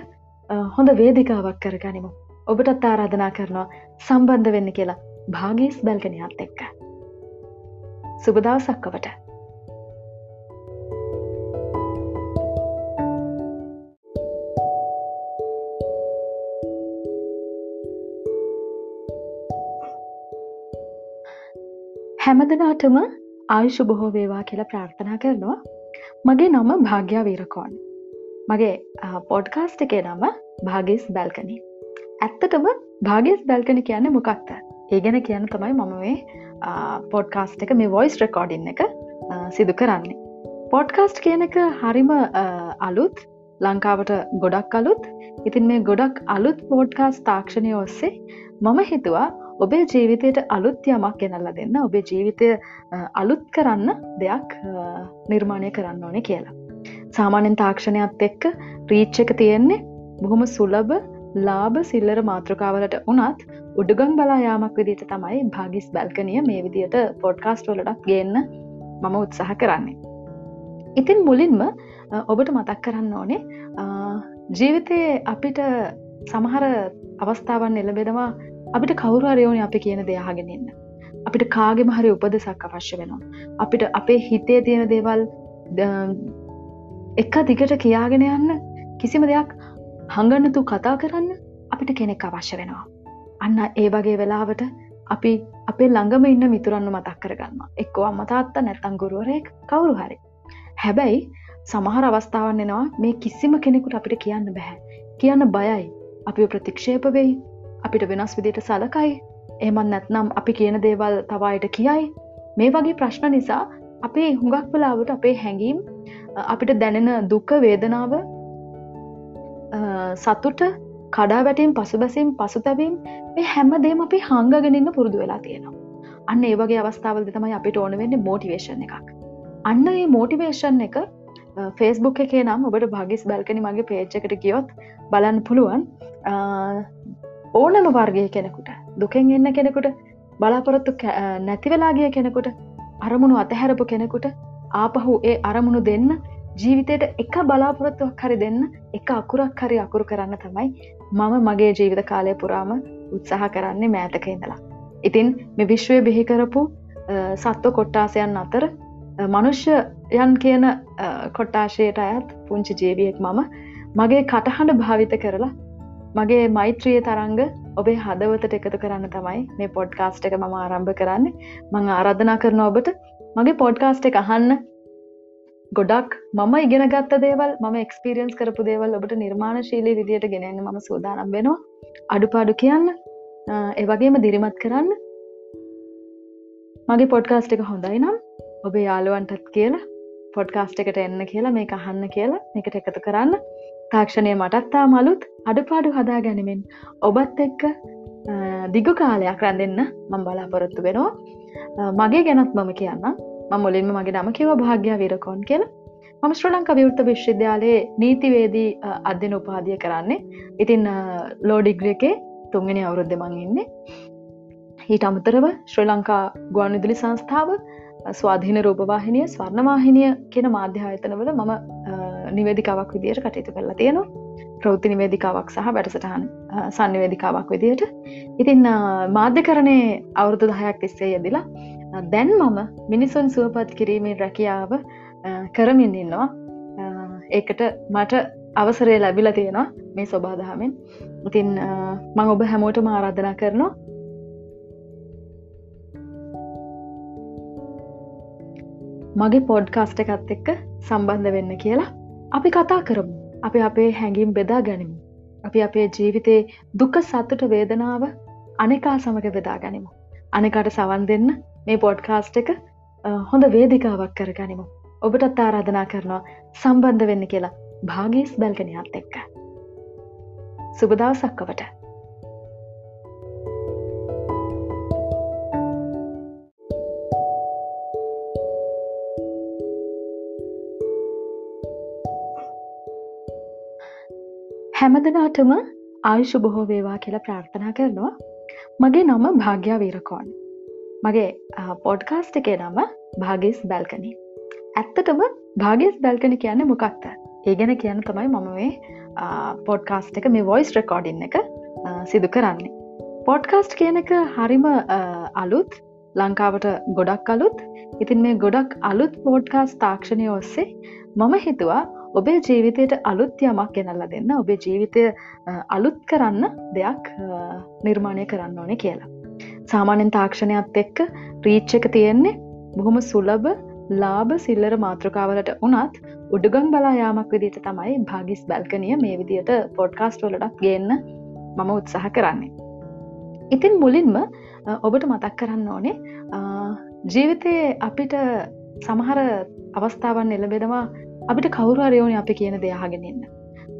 හොඳ වේදිකාවක් කරගනිමු. ඔබටත් ආරාධනා කරනවා සම්බන්ධ වෙන්න කියලා භාගීස් බැල්ගනයත් එක්ක. සුබදවසක්කවට. හැමදනාටම ආයුෂ බොහෝ වේවා කියලා ප්‍රාර්ථනා කරනවා. මගේ නම භාග්‍යා වීරකෝන් මගේ පොඩ්කාස්ට් එකේ නම භාගස් බැල්කනි. ඇත්තටම භාගස් බැල්කනි කියන්න මොකක්ද? ඒ ගැන කියන්න තමයි මම මේ පොඩ්කාස්ට් එක මේ වොයිස් රෙකෝඩින් එක සිදු කරන්නේ. පොඩ්කාස්ට් කියන එක හරිම අලුත් ලංකාවට ගොඩක් අලුත්. ඉතින් මේ ගොඩක් අලුත් පෝඩ්කාස් තාක්ෂණය ඔස්සේ මම හිතුවා ඔබේ ජීවිතයට අලුත් යමක් ගෙනල්ල දෙන්න ඔබේ ජීවිතය අලුත් කරන්න දෙයක් නිර්මාණය කරන්න ඕනේ කියලා සාමාන්‍යෙන් තාක්ෂණයක් එක්ක රීච්ච එක තියෙන්නේ බොහොම සුලබ ලාභ සිල්ලර මාතෘකාවලට උනත් උඩුගම් බලා යාමක් විදිට තමයි භාගිස් බැල්කනිය මේ විදියට පොඩ්කාස්ට වලටත් ගන්න මම උත්සාහ කරන්නේ. ඉතින් මුලින්ම ඔබට මතක් කරන්න ඕනේ ජීවිතයේ අපිට සමහර අවස්ථාවන් එළබෙනවා අපිට කවුරු අරයෝනි අපි කියන දෙයාගෙනන්න. අපිට කාගෙම හරි උපදසක් අවශ්‍ය වෙනවා. අපිට අපේ හිතේ තියෙන දේවල් එක දිගට කියාගෙන යන්න කිසිම දෙයක් හඟන්නතු කතා කරන්න අපිට කෙනෙක් අවශ්‍ය වෙනවා. අන්න ඒ වගේ වෙලාවට අපි අපේ ළඟම ඉන්න මිතුරන්න මතක් කරගන්න එක්කෝ අම්මතාත්ත නැත්තං ගුරුවරයෙක් කවුරු හරි. හැබැයි සමහර අවස්ථාවන් එනවා මේ කිසිම කෙනෙකුට අපිට කියන්න බැහැ. කියන්න බයයි අපි ප්‍රතික්ෂේප වෙයි අපිට වෙනස් විදිට සලකයි. එහමත් නැත්නම් අපි කියන දේවල් තවායට කියයි. මේ වගේ ප්‍රශ්න නිසා අපේ හුඟක් වෙලාවට අපේ හැඟීම් අපිට දැනෙන දුක වේදනාව සතුට කඩා වැටීම් පසුබැසීම් පසුතැවීම් මේ හැමදේම අපි හංගගෙනන්න පුරුදු වෙලා තියෙනවා. අන්න ඒවගේ අවස්ථාවල් තමයි අපිට ඕන වෙන්න මෝටිවේශන් එකක්. අන්න ඒ මෝටිවේෂන් එක ෆේස්බුක් එකේ නම් ඔබට භගිස් බැල්කනි මගේ පේච්චකට ගියොත් බලන්න පුළුවන්. ඕනම වර්ගය කෙනෙකුට දුකෙන් එන්න කෙනෙකුට බලාපොරොත්තු නැතිවෙලාගිය කෙනෙකුට අරමුණු අතහැරපු කෙනෙකුට ආපහු ඒ අරමුණු දෙන්න ජීවිතයට එක බලාපොරොත්තුවක් හරි දෙන්න එක අකුරක් හරි අකුරු කරන්න තමයි මම මගේ ජීවිත කාලය පුරාම උත්සාහ කරන්නේ මෑතක ඉඳලා. ඉතින් මෙ විශ්වය බිහිකරපු සත්ව කොට්ටාසයන් අතර මනුෂ්‍යයන් කියන කොට්ටාශයට අයත් පුංචි ජීවියෙක් මම මගේ කටහඬ භාවිත කරලා මගේ මෛත්‍රිය තරංග ඔබේ හදවතට එකතු කරන්න තමයි මේ පොඩ්කාස්ට් එක මම ආරම්භ කරන්න. මං ආරාධනා කරන ඔබට මගේ පොඩ්කාස්ට් එක අහන්න. ගොඩක් මම ඉගෙන ගත්ත දේවල් ම එක්ස්පිරියන්ස් කරපු දේවල් ඔබට නිර්මාණ ශීලී විදියට ගෙනන්න ම සූදානම් වෙනවා. අඩුපාඩු කියන්න ඒවගේම දිරිමත් කරන්න. මගේ පොඩ්කාස්ට් එක හොඳයි නම් ඔබේ යාළුවන්ටත් කියලා පොඩ්කාස්ට් එකට එන්න කියලා මේ අහන්න කියලා එකට එකතු කරන්න. තාක්ෂණය මටත්තා මලුත් අඩුපාඩු හදා ගැනීමෙන් ඔබත් එක්ක දිගු කාලයක් රැඳෙන්න මං බලාපොරොත්තු වෙනවා. මගේ ගැනත් මම කියන්න. ම මුලින්ම මගේ නම කිව භාග්‍ය විරකෝන් කියලා. මම ශ්‍ර ලංක විවෘත විශ්වවිද්‍යාලයේ නීතිවේදී අධ්‍යන උපාදිය කරන්නේ. ඉතින් ලෝඩිග්‍ර එකේ තුන්ගෙන අවුරුද්ධ මං ඉන්නේ. ඊට අමතරව ශ්‍රී ලංකා ගුවන් විදුලි සංස්ථාව ස්වාධීන රූපවාහිනිය ස්වර්ණවාහිනිය කියන මාධ්‍යායතනවල මම නිවේදිකාවක් විදියට කටයුතු කරලා තියෙනවා. ප්‍රෞති නිවේදිකාවක් සහ වැඩසටහන් සන්නිවේදිකාවක් විදියට. ඉතින් මාධ්‍ය කරණය අවුරුදු දහයක් තිස්සේ යෙදිලා දැන් මම මිනිසුන් සුවපත් කිරීමේ රැකියාව කරමින් ඉන්නවා. ඒකට මට අවසරය ලැබිල තියෙනවා මේ ස්වබාදහමෙන් ඉතින් මං ඔබ හැමෝට ආරාධනා කරනවා. මගේ පොඩ්කාස්ට එකත් එක්ක සම්බන්ධ වෙන්න කියලා. අපි කතා කරමු. අපි අපේ හැඟිම් බෙදා ගනිමු. අපි අපේ ජීවිතයේ දුක සත්තුට වේදනාව අනෙකා සමඟ බෙදා ගනිමු. අනෙකට සවන් දෙන්න මේ පොඩ්කාස්ට් එක හොඳ වේදිකාවක් කර ගනිමු. ඔබටත් ආරාධනා කරනවා සම්බන්ධ වෙන්න කියලා. භාගිස් බැල්ගනයත් එක්ක. සුබදවසක්කවට හැමදනාටම ආයුෂ බොහෝ වේවා කියලා ප්‍රාර්ථනා කරනවා. මගේ නම භාග්‍යා වීරකෝන් මගේ පොඩ්කාස්ට් එකේ නම භාගස් බැල්කනි. ඇත්තටම භාගස් බැල්කනි කියන්න මොකක්ද? ඒ ගැන කියන්න තමයි මම මේ පොඩ්කාස්ට් එක මේ වොයිස් රෙකෝඩින් එක සිදු කරන්නේ. පොඩ්කාස්ට් කියන එක හරිම අලුත් ලංකාවට ගොඩක් අලුත්. ඉතින් මේ ගොඩක් අලුත් පෝඩ්කාස් තාක්ෂණය ඔස්සේ මම හිතුවා ඔබේ ජීවිතයට අලුත් යමක් ගෙනල්ල දෙන්න ඔබේ ජීවිතය අලුත් කරන්න දෙයක් නිර්මාණය කරන්න ඕනේ කියලා. සාමාන්‍යෙන් තාක්ෂණයත් එක්ක රීච්ච එක තියෙන්නේ බොහොම සුලබ ලාභ සිල්ලර මාතෘකාවලට උනත් උඩුගම් බලා යාමක් විදිට තමයි භාගිස් බැල්කනිය මේ විදියට පොඩ්කාස්ට් වලටත් ගන්න මම උත්සාහ කරන්නේ. ඉතින් මුලින්ම ඔබට මතක් කරන්න ඕනේ ජීවිතයේ අපිට සමහර අවස්ථාවන් එළබෙනවා අපිට කවුරරයෝනි අපි කියන දෙයාගෙනන්න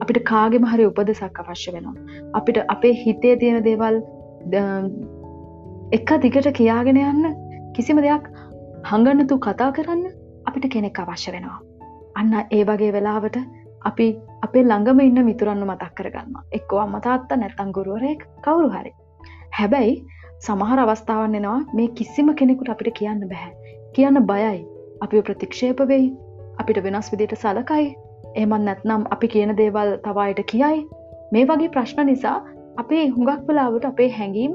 අපිට කාගෙම හරි උපදෙසක් අවශ්‍ය වෙනවා. අපිට අපේ හිතේ තියෙන දේවල් එක දිගට කියාගෙන යන්න කිසිම දෙයක් හඟන්නතු කතා කරන්න අපිට කෙනෙක් අවශ්‍ය වෙනවා. අන්න ඒ වගේ වෙලාවට අපි අපේ ළඟම ඉන්න මිතුරන්න මතක් කරගන්න එක්කෝ අම්මතාත්ත නැත්තං ගුරුවරයෙක් කවුරු හරි. හැබැයි සමහර අවස්ථාවන් එනවා මේ කිසිම කෙනෙකුට අපිට කියන්න බැහැ කියන්න බයයි. අපි ප්‍රතික්ෂේප වෙයි. අපිට වෙනස් විදිට සලකයි. එමන් නැත්නම් අපි කියන දේවල් තවායට කියයි. මේ වගේ ප්‍රශ්න නිසා අපේ හුඟක් වෙලාවට අපේ හැඟීම්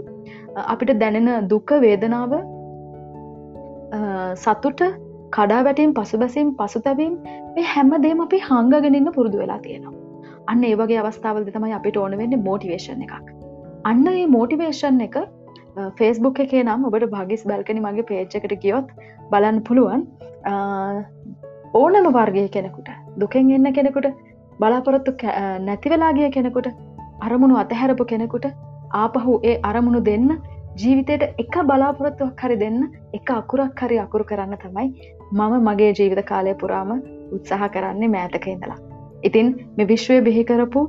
අපිට දැනෙන දුක්ක වේදනාව සතුට කඩා වැටීම් පසුබැසීම් පසුතැවීම් මේ හැමදේම අපි හංගගෙනන්න පුරුදු වෙලා තියෙනවා. අන්න ඒවගේ අවස්ථාවල්ද තමයි අපිට ඕන වෙන්න මෝටිවේශන් එකක්. අන්න ඒ මෝටිවේෂන් එක ෆේස්බුක් එකේ නම් ඔබට භගිස් බැල්කනි මගේ පේච්චකට ගියොත් බලන්න පුළුවන්. ඕනම වර්ගය කෙනෙකුට දුකෙන් එන්න කෙනෙකුට බලාපොරොත්තු නැතිවෙලාගිය කෙනෙකුට අරමුණු අතහැරපු කෙනෙකුට ආපහු ඒ අරමුණු දෙන්න ජීවිතයට එක බලාපොරොත්තුවක් හරි දෙන්න එක අකුරක් හරි අකුරු කරන්න තමයි මම මගේ ජීවිත කාලය පුරාම උත්සාහ කරන්නේ මෑතක ඉඳලා. ඉතින් මෙ විශ්වය බිහිකරපු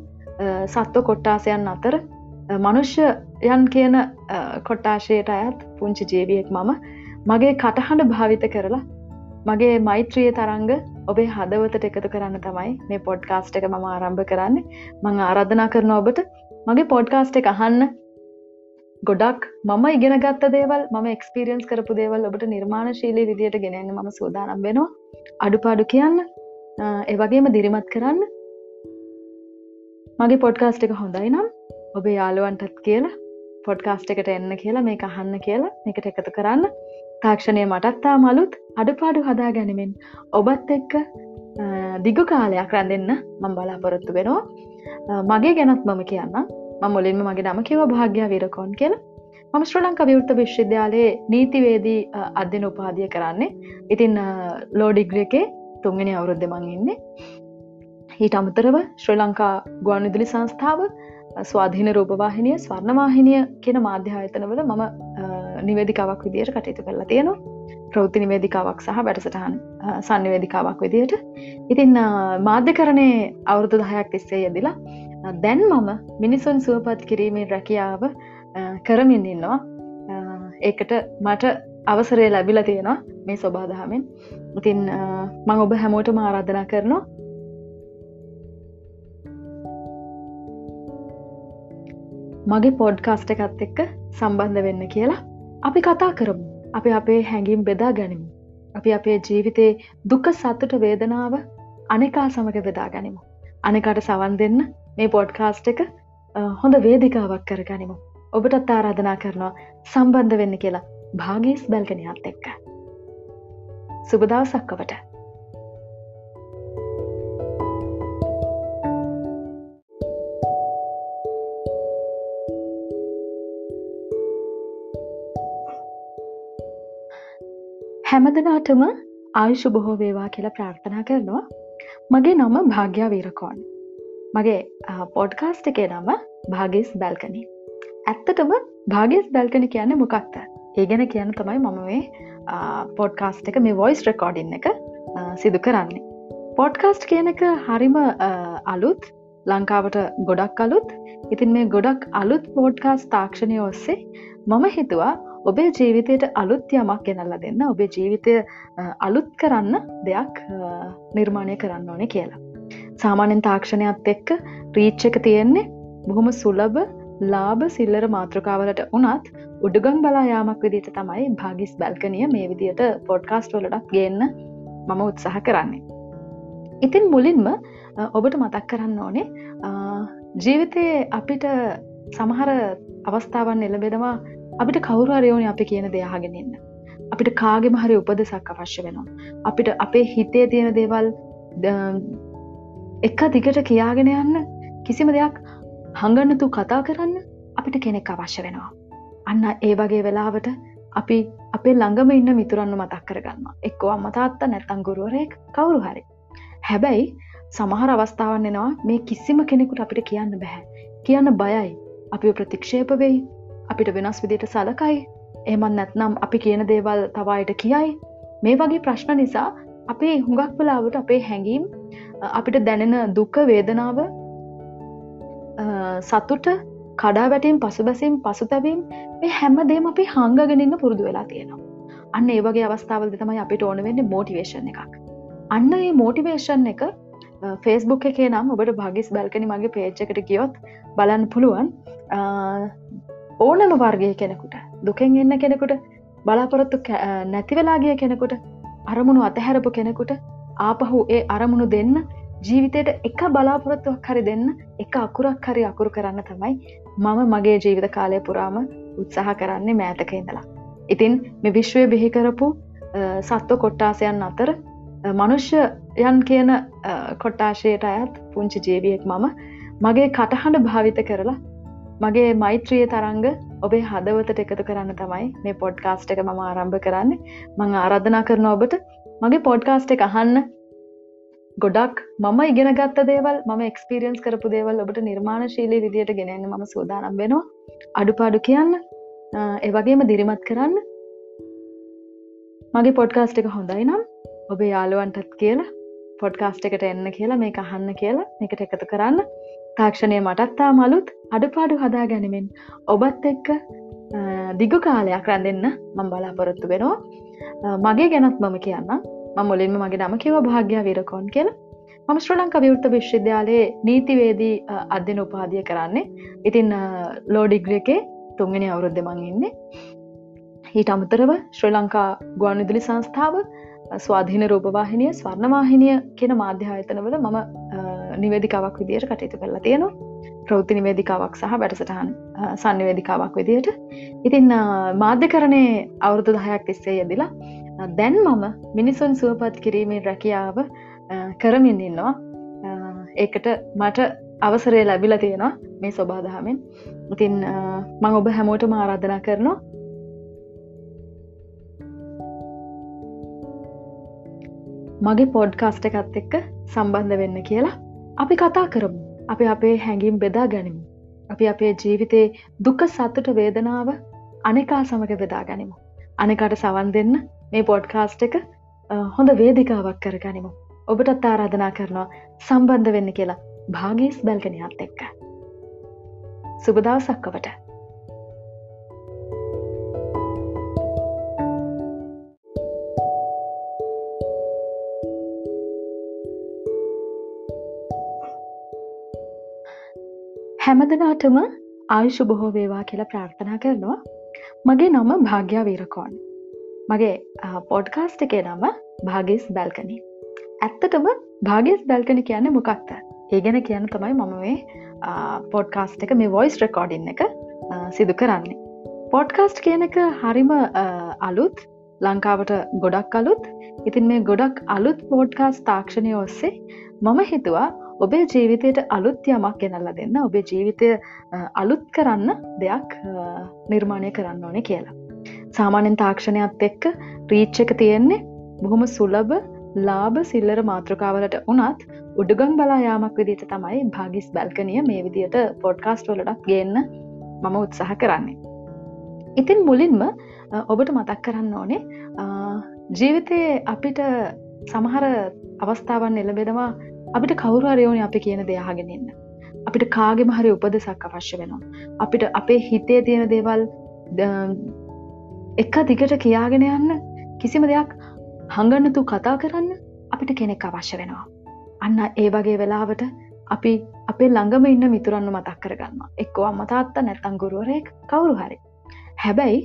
සත්ව කොට්ටාසයන් අතර මනුෂ්‍යයන් කියන කොට්ටාශයට අයත් පුංචි ජීවියෙක් මම මගේ කටහඬ භාවිත කරලා මගේ මෛත්‍රිය තරංග ඔබේ හදවතට එකතු කරන්න තමයි මේ පොඩ්කාස්ට් එක මම ආරම්භ කරන්න. මං ආරාධනා කරන ඔබට මගේ පොඩ්කාස්ට් එක අහන්න ගොඩක් මම ඉගෙන ගත්ත දේවල් ම එක්ස්පිරියන්ස් කරපු දේවල් ඔබට නිර්මාණ ශීලී විදියට ගෙනන්න ම සූදානම් වෙනවා. අඩුපාඩු කියන්න ඒවගේම දිරිමත් කරන්න. මගේ පොඩ්කාස්ට් එක හොඳයි නම් ඔබේ යාළුවන්ටත් කියලා පොඩ්කාස්ට් එකට එන්න කියලා මේ අහන්න කියලා එකට එකතු කරන්න. තාක්ෂණය මටත්තා මලුත් අඩුපාඩු හදා ගැනීමෙන් ඔබත් එක්ක දිගු කාලයක් රැඳෙන්න මං බලාපොරොත්තු වෙනවා. මගේ ගැනත් මම කියන්න ම මුලින්ම මගේ නම කිව භාග්‍ය විරකෝන් කියලා. මම ශ්‍ර ලංක විවෘත විශ්වවිද්‍යාලයේ නීතිවේදී අධ්‍යන උපාදිය කරන්නේ. ඉතින් ලෝඩිග්‍ර එකේ තුන්ගෙන අවුරුද්ධ මං ඉන්නේ. ඊට අමතරව ශ්‍රී ලංකා ගුවන් විදුලි සංස්ථාව ස්වාධීන රූපවාහිනිය ස්වර්ණවාහිනිය කියන මාධ්‍යායතනවල මම නිවේදිකාවක් විදියට කටයුතු කරලා තියෙනවා. ප්‍රෘති නිවේදිකාවක් සහ වැඩසටහන් සන්නිවේදිකාවක් විදියට. ඉතින් මාධ්‍ය කරණය අවුරුදු දහයක් තිස්සේ යෙදිලා දැන් මම මිනිසුන් සුවපත් කිරීමේ රැකියාව කරමින් ඉන්නවා. ඒකට මට අවසරය ලැබිල තියෙනවා මේ ස්වබාදහමෙන් ඉතින් මං ඔබ හැමෝට ආරාධනා කරනවා. මගේ පොඩ්කාස්ට එකත් එක්ක සම්බන්ධ වෙන්න කියලා. අපි කතා කරමු. අපි අපේ හැඟිම් බෙදා ගැනිමු. අපි අපේ ජීවිතයේ දුක සත්තුට වේදනාව අනෙකා සමඟ බෙදා ගැනිමු. අනෙකට සවන් දෙන්න මේ පොඩ්කාස්ට එක හොඳ වේදිකාවක් කර ගනිමු. ඔබටත් ආරාධනා කරනවා සම්බන්ධ වෙන්න කියලා. භාගීස් බැල්ගනයත් එක්ක. සුබදවසක්කවට හැමදනාටම ආයුෂු බොහෝ වේවා කියලා ප්‍රාර්ථනා කරනවා. මගේ නම භාග්‍යා වීරකෝන් මගේ පොඩ්කාස්ට් එකේ නම භාගස් බැල්කනි. ඇත්තටම භාගස් බැල්කනි කියන්න මොකක්ද? ඒ ගැන කියන්න තමයි මම මේ පොඩ්කාස්ට් එක මේ වොයිස් රෙකෝඩින් එක සිදු කරන්නේ. පොඩ්කාස්ට් කියන එක හරිම අලුත් ලංකාවට ගොඩක් අලුත්. ඉතින් මේ ගොඩක් අලුත් පෝඩ්කාස් තාක්ෂණය ඔස්සේ මම හිතුවා ඔබේ ජීවිතයට අලුත් යමක් ගෙනල්ල දෙන්න ඔබේ ජීවිතය අලුත් කරන්න දෙයක් නිර්මාණය කරන්න ඕනේ කියලා. සාමාන්‍යෙන් තාක්ෂණයත් එක්ක රීච්ච එක තියෙන්නේ බොහොම සුලබ ලාභ සිල්ලර මාතෘකාවලට උනත් උඩුගම් බලා යාමක් විදිට තමයි භාගිස් බැල්කනිය මේ විදියට පොඩ්කාස්ට වලටක් ගන්න මම උත්සාහ කරන්නේ. ඉතින් මුලින්ම ඔබට මතක් කරන්න ඕනේ ජීවිතයේ අපිට සමහර අවස්ථාවන් එළබෙනවා අපිට කවුරු හරිෝනි අපි කියන දෙයාගෙනන්න අපිට කාගෙම හරි උපදසක් අවශ්‍ය වෙනවා. අපිට අපේ හිතේ තියෙන දේවල් එක දිගට කියාගෙන යන්න කිසිම දෙයක් හඟන්නතු කතා කරන්න අපිට කෙනෙක් අවශ්‍ය වෙනවා. අන්න ඒ වගේ වෙලාවට අපි අපේ ළඟම ඉන්න මිතුරන්න මතක් කරගන්න එක්කෝ අම්මතාත්ත නැත්තං ගුරුවරයෙක් කවුරු හරි. හැබැයි සමහර අවස්ථාවන් එෙනවා මේ කිසිම කෙනෙකුට අපිට කියන්න බැහැ කියන්න බයයි. අපි ප්‍රතික්ෂේප වෙයි. අපිට වෙනස් විදිට සලකයි. එහමත් නැත්නම් අපි කියන දේවල් තවායට කියයි. මේ වගේ ප්‍රශ්න නිසා අපේ හුඟක් වෙලාවට අපේ හැඟීම් අපිට දැනෙන දුක්ක වේදනාව සතුට කඩා වැටීම් පසුබැසීම් පසුතැවීම් මේ හැමදේම අපි හංගගෙනන්න පුරුදු වෙලා තියෙනවා. අන්න ඒ වගේ අවස්ථාවල් තමයි අපිට ඕන වෙන්න මෝටිවේශන් එකක්. අන්න ඒ මෝටිවේෂන් එක ෆේස්බුක් එකේ නම් ඔබට භගිස් බැල්කනි මගේ පේච්චකට කියොත් බලන්න පුළුවන්. ඕනම වර්ගය කෙනෙකුට දුකෙන් එන්න කෙනෙකුට බලාපොරොත්තු නැතිවෙලාගිය කෙනෙකුට අරමුණු අතහැරපු කෙනෙකුට ආපහු ඒ අරමුණු දෙන්න ජීවිතයට එක බලාපොරොත්තුවක් හරි දෙන්න එක අකුරක් හරි අකුරු කරන්න තමයි මම මගේ ජීවිත කාලය පුරාම උත්සාහ කරන්නේ මෑතක ඉඳලා. ඉතින් මෙ විශ්වය බිහිකරපු සත්ව කොට්ටාසයන් අතර මනුෂ්‍යයන් කියන කොට්ටාශයට අයත් පුංචි ජීවියෙක් මම මගේ කටහඬ භාවිත කරලා මගේ මෛත්‍රිය තරංග ඔබේ හදවතට එකතු කරන්න තමයි මේ පොඩ්කාස්ට් එක මම ආරම්භ කරන්න. මං ආරාධනා කරන ඔබට මගේ පොඩ්කාස්ට් එක අහන්න. ගොඩක් මම ඉගෙන ගත්ත දේවල් ම එක්ස්පිරියන්ස් කරපු දේවල් ඔබට නිර්මාණ ශීලී විදියට ගෙනන්න ම සූදානම් වෙනවා. අඩුපාඩු කියන්න ඒවගේම දිරිමත් කරන්න. මගේ පොඩ්කාස්ට් එක හොඳයි නම් ඔබේ යාළුවන්ටත් කියලා පොඩ්කාස්ට් එකට එන්න කියලා මේ අහන්න කියලා එකට එකතු කරන්න. තාක්ෂණය මටත්තා මලුත් අඩුපාඩු හදා ගැනීමෙන් ඔබත් එක්ක දිගු කාලයක් රැඳෙන්න මං බලාපොරොත්තු වෙනවා. මගේ ගැනත් මම කියන්න. ම මුලින්ම මගේ නම කිව භාග්‍ය විරකෝන් කියල. මම ශ්‍ර ලංක විවෘත විශ්වවිද්‍යාලයේ නීතිවේදී අධ්‍යන උපාදිය කරන්නේ. ඉතින් ලෝඩිග්‍ර එකේ තුන්ගෙන අවුරුද්ධ මං ඉන්නේ. ඊට අමතරව ශ්‍රී ලංකා ගුවන් විදුලි සංස්ථාව ස්වාධීන රූපවාහිනිය ස්වර්ණවාහිනිය කියන මාධ්‍යායතනවල මම නිවේදිකාවක් විදියට කටයුතු කරලා තියෙනවා. ප්‍රෘති නිවේදිකාවක් සහ වැඩසටහන් සන්නිවේදිකාවක් විදියට. ඉතින් මාධ්‍ය කරණය අවුරුදු දහයක් තිස්සේ යෙදිලා දැන් මම මිනිසුන් සුවපත් කිරීමේ රැකියාව කරමින් ඉන්නවා. ඒකට මට අවසරය ලැබිල තියෙනවා මේ ස්වබාදහමෙන් ඉතින් මං ඔබ හැමෝටම ආරාධනා කරනවා. මගේ පොඩ්කාස්ට එකත් එක්ක සම්බන්ධ වෙන්න කියලා. අපි කතා කරමු. අපි අපේ හැඟිම් බෙදා ගනිමු. අපි අපේ ජීවිතයේ දුක සත්තුට වේදනාව අනෙකා සමඟ බෙදා ගනිමු. අනෙකට සවන් දෙන්න මේ පොඩ්කාස්ට එක හොඳ වේදිකාවක් කර ගනිමු. ඔබටත් ආරාධනා කරනවා සම්බන්ධ වෙන්න කියලා. භාගිස් බැල්ගනයත් එක්ක. සුබදවසක් ඔබට. හැමදනාටම ආයුෂ බොහෝ වේවා කියලා ප්‍රාර්ථනා කරනවා. මගේ නම භාග්‍යා වීරකෝන් මගේ පොඩ්කාස්ට් එකේ නම භාගිස් බැල්කනි. ඇත්තටම භාගිස් බැල්කනි කියන්න මොකක්ත ඒ ගැන කියන්න තමයි මම මේ පොඩ්කාස්ට් එක මේ වොයිස් රෙකෝඩින් එක සිදු කරන්නේ. පොඩ්කාස්ට් කියන එක හරිම අලුත් ලංකාවට ගොඩක් අලුත්. ඉතින් මේ ගොඩක් අලුත් පෝඩ්කාස් තාක්ෂණය ඔස්සේ මම හිතුවා ඔබේ ජීවිතයට අලුත් යමක් ගෙනල්ල දෙන්න ඔබේ ජීවිතය අලුත් කරන්න දෙයක් නිර්මාණය කරන්න ඕනේ කියලා. සාමාන්‍යෙන් තාක්ෂණයත් එක්ක රීච්ච එක තියෙන්නේ බොහොම සුලබ ලාභ සිල්ලර මාතෘකාවලට උනත් උඩුගම් බලා යාමක් විදිට තමයි භාගිස් බැල්කනිය මේ විදියට පොඩ්කාස්ට් වලටත් ගන්න මම උත්සාහ කරන්නේ. ඉතින් මුලින්ම ඔබට මතක් කරන්න ඕනේ ජීවිතයේ අපිට සමහර අවස්ථාවන් එළබෙනවා අපිට කවුරරයෝනි අපි කියන දෙයාගෙනන්න. අපිට කාගෙම හරි උපදෙසක් අවශ්‍ය වෙනවා. අපිට අපේ හිතේ තියෙන දේවල් එක දිගට කියාගෙන යන්න කිසිම දෙයක් හඟන්නතු කතා කරන්න අපිට කෙනෙක් අවශ්‍ය වෙනවා. අන්න ඒ වගේ වෙලාවට අපි අපේ ළඟම ඉන්න මිතුරන්න මතක් කරගන්න එක්කෝ අම්මතාත්ත නැත්තං ගුරුවරයෙක් කවුරු හරි. හැබැයි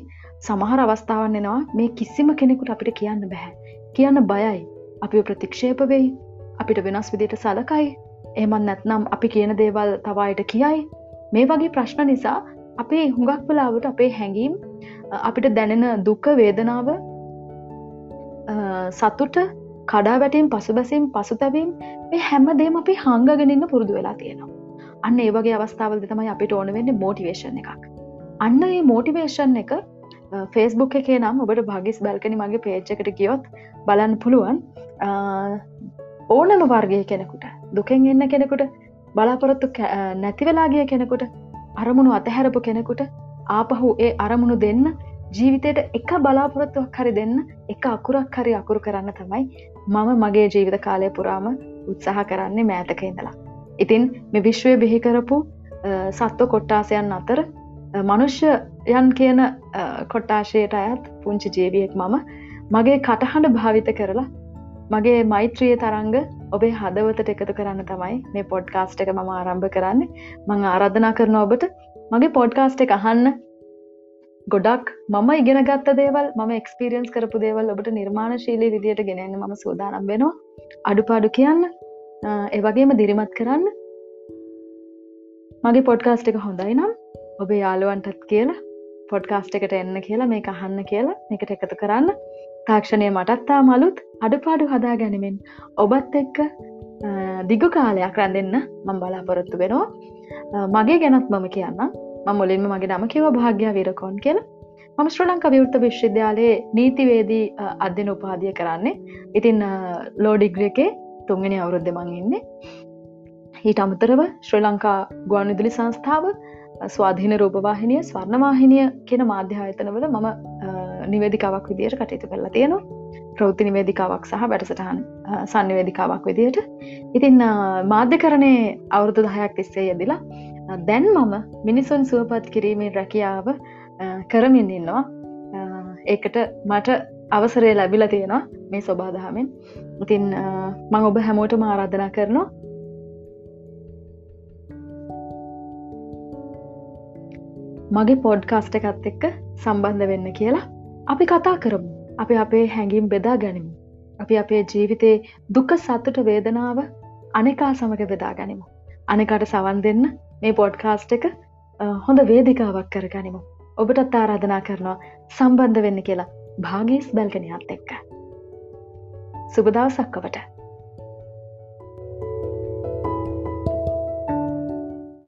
සමහර අවස්ථාවන් එනවා මේ කිසිම කෙනෙකුට අපිට කියන්න බැහැ. කියන්න බයයි අපි ප්‍රතික්ෂේප වෙයි අපිට වෙනස් විදිට සලකයි. එමන් නැත්නම් අපි කියන දේවල් තවායට කියයි. මේ වගේ ප්‍රශ්න නිසා අපේ හුඟක් වෙලාවට අපේ හැඟීම් අපිට දැනෙන දුක්ක වේදනාව සතුට කඩා වැටීම් පසුබැසීම් පසුතැවීම් මේ හැම දේම අපි හංගගෙනන්න පුරුදු වෙලා තියෙනවා. අන්න ඒවගේ අවස්ථාවල්ද තමයි අපිට ඕන වෙන්න මෝටිවේශන් එකක්. අන්න ඒ මෝටිවේෂන් එක ෆේස්බුක් එකේ නම් ඔබට භගිස් බැල්කනි මගේ පේච්චකට ගියොත් බලන්න පුළුවන්. ඕනම වර්ගය කෙනෙකුට දුකෙන් එන්න කෙනෙකුට බලාපොරොත්තු නැතිවෙලාගිය කෙනෙකුට අරමුණු අතහැරපු කෙනෙකුට ආපහු ඒ අරමුණු දෙන්න ජීවිතයට එක බලාපොරොත්තුවක් හරි දෙන්න එක අකුරක් හරි අකුරු කරන්න තමයි මම මගේ ජීවිත කාලය පුරාම උත්සාහ කරන්නේ මෑතක ඉඳලා. ඉතින් මෙ විශ්වය බිහිකරපු සත්ව කොට්ටාසයන් අතර මනුෂ්‍යයන් කියන කොට්ටාශයට අයත් පුංචි ජීවියෙක් මම මගේ කටහඬ භාවිත කරලා මගේ මෛත්‍රිය තරංග ඔබේ හදවතට එකතු කරන්න තමයි මේ පොඩ්කාස්ට් එක මම ආරම්භ කරන්න. මං ආරාධනා කරන ඔබට මගේ පොඩ්කාස්ට් එක අහන්න ගොඩක් මම ඉගෙන ගත්ත දේවල් ම එක්ස්පිරියන්ස් කරපු දේවල් ඔබට නිර්මාණශීලී විදියට ගෙනන්න ම සූදානම් වෙනවා. අඩුපාඩු කියන්න ඒවගේම දිරිමත් කරන්න. මගේ පොඩ්කාස්ට එක හොඳයි නම් ඔබේ යාළුවන්ටත් කියලා පොඩ්කාස්ට එකට එන්න කියලා මේ අහන්න කියලා එකට එකතු කරන්න. තාක්ෂණය මටත්තා මලුත් අඩුපාඩු හදා ගැනීමෙන් ඔබත් එක්ක දිගු කාලයක් රැඳෙන්න මං බලාපොරොත්තු වෙනවා. මගේ ගැනත් මම කියන්න මුලින්ම මගේ නම කිව භාග්‍ය විරකෝන් කියලා. මම ශ්‍ර ලංක විවෘත විශ්වවිද්‍යාලයේ නීතිවේදී අධ්‍යන උපාදිය කරන්නේ. ඉතින් ලෝඩිග්‍ර එකේ තුන්ගෙන අවුරුද්ධ මං ඉන්නේ. ඊට අමතරව ශ්‍රී ලංකා ගුවන් විදුලි සංස්ථාව ස්වාධීන රූපවාහිනිය ස්වර්ණවාහිනිය කියන මාධ්‍යායතනවල මම නිවේදිකාවක් විදියට කටයුතු කරලා තියෙනවා. ප්‍රෞති නිවේදිකාවක් සහ වැඩසටහන් සන්නිවේදිකාවක් විදියට. ඉතින් මාධ්‍ය කරණය අවුරුදු දහයක් තිස්සේ යෙදිලා දැන් මම මිනිසුන් සුවපත් කිරීමේ රැකියාව කරමින් ඉන්නවා. ඒකට මට අවසරය ලැබිල තියෙනවා මේ ස්වබාදහමෙන් ඉතින් මං ඔබ හැමෝට ආරාධනා කරනවා මගේ පොඩ්කාස්ට එකත් එක්ක සම්බන්ධ වෙන්න කියලා අපි කතා කරමු. අපි අපේ හැඟිම් බෙදා ගනිමු. අපි අපේ ජීවිතයේ දුක සත්තුට වේදනාව අනෙකා සමඟ බෙදා ගනිමු. අනෙකට සවන් දෙන්න මේ පොඩ්කාස්ට් එක හොඳ වේදිකාවක් කරගනිමු ඔබටත් ආරාධනා කරනවා සම්බන්ධ වෙන්න කියලා භාගීස් බැල්ගනයත් එක්ක. සුබදවසක්කවට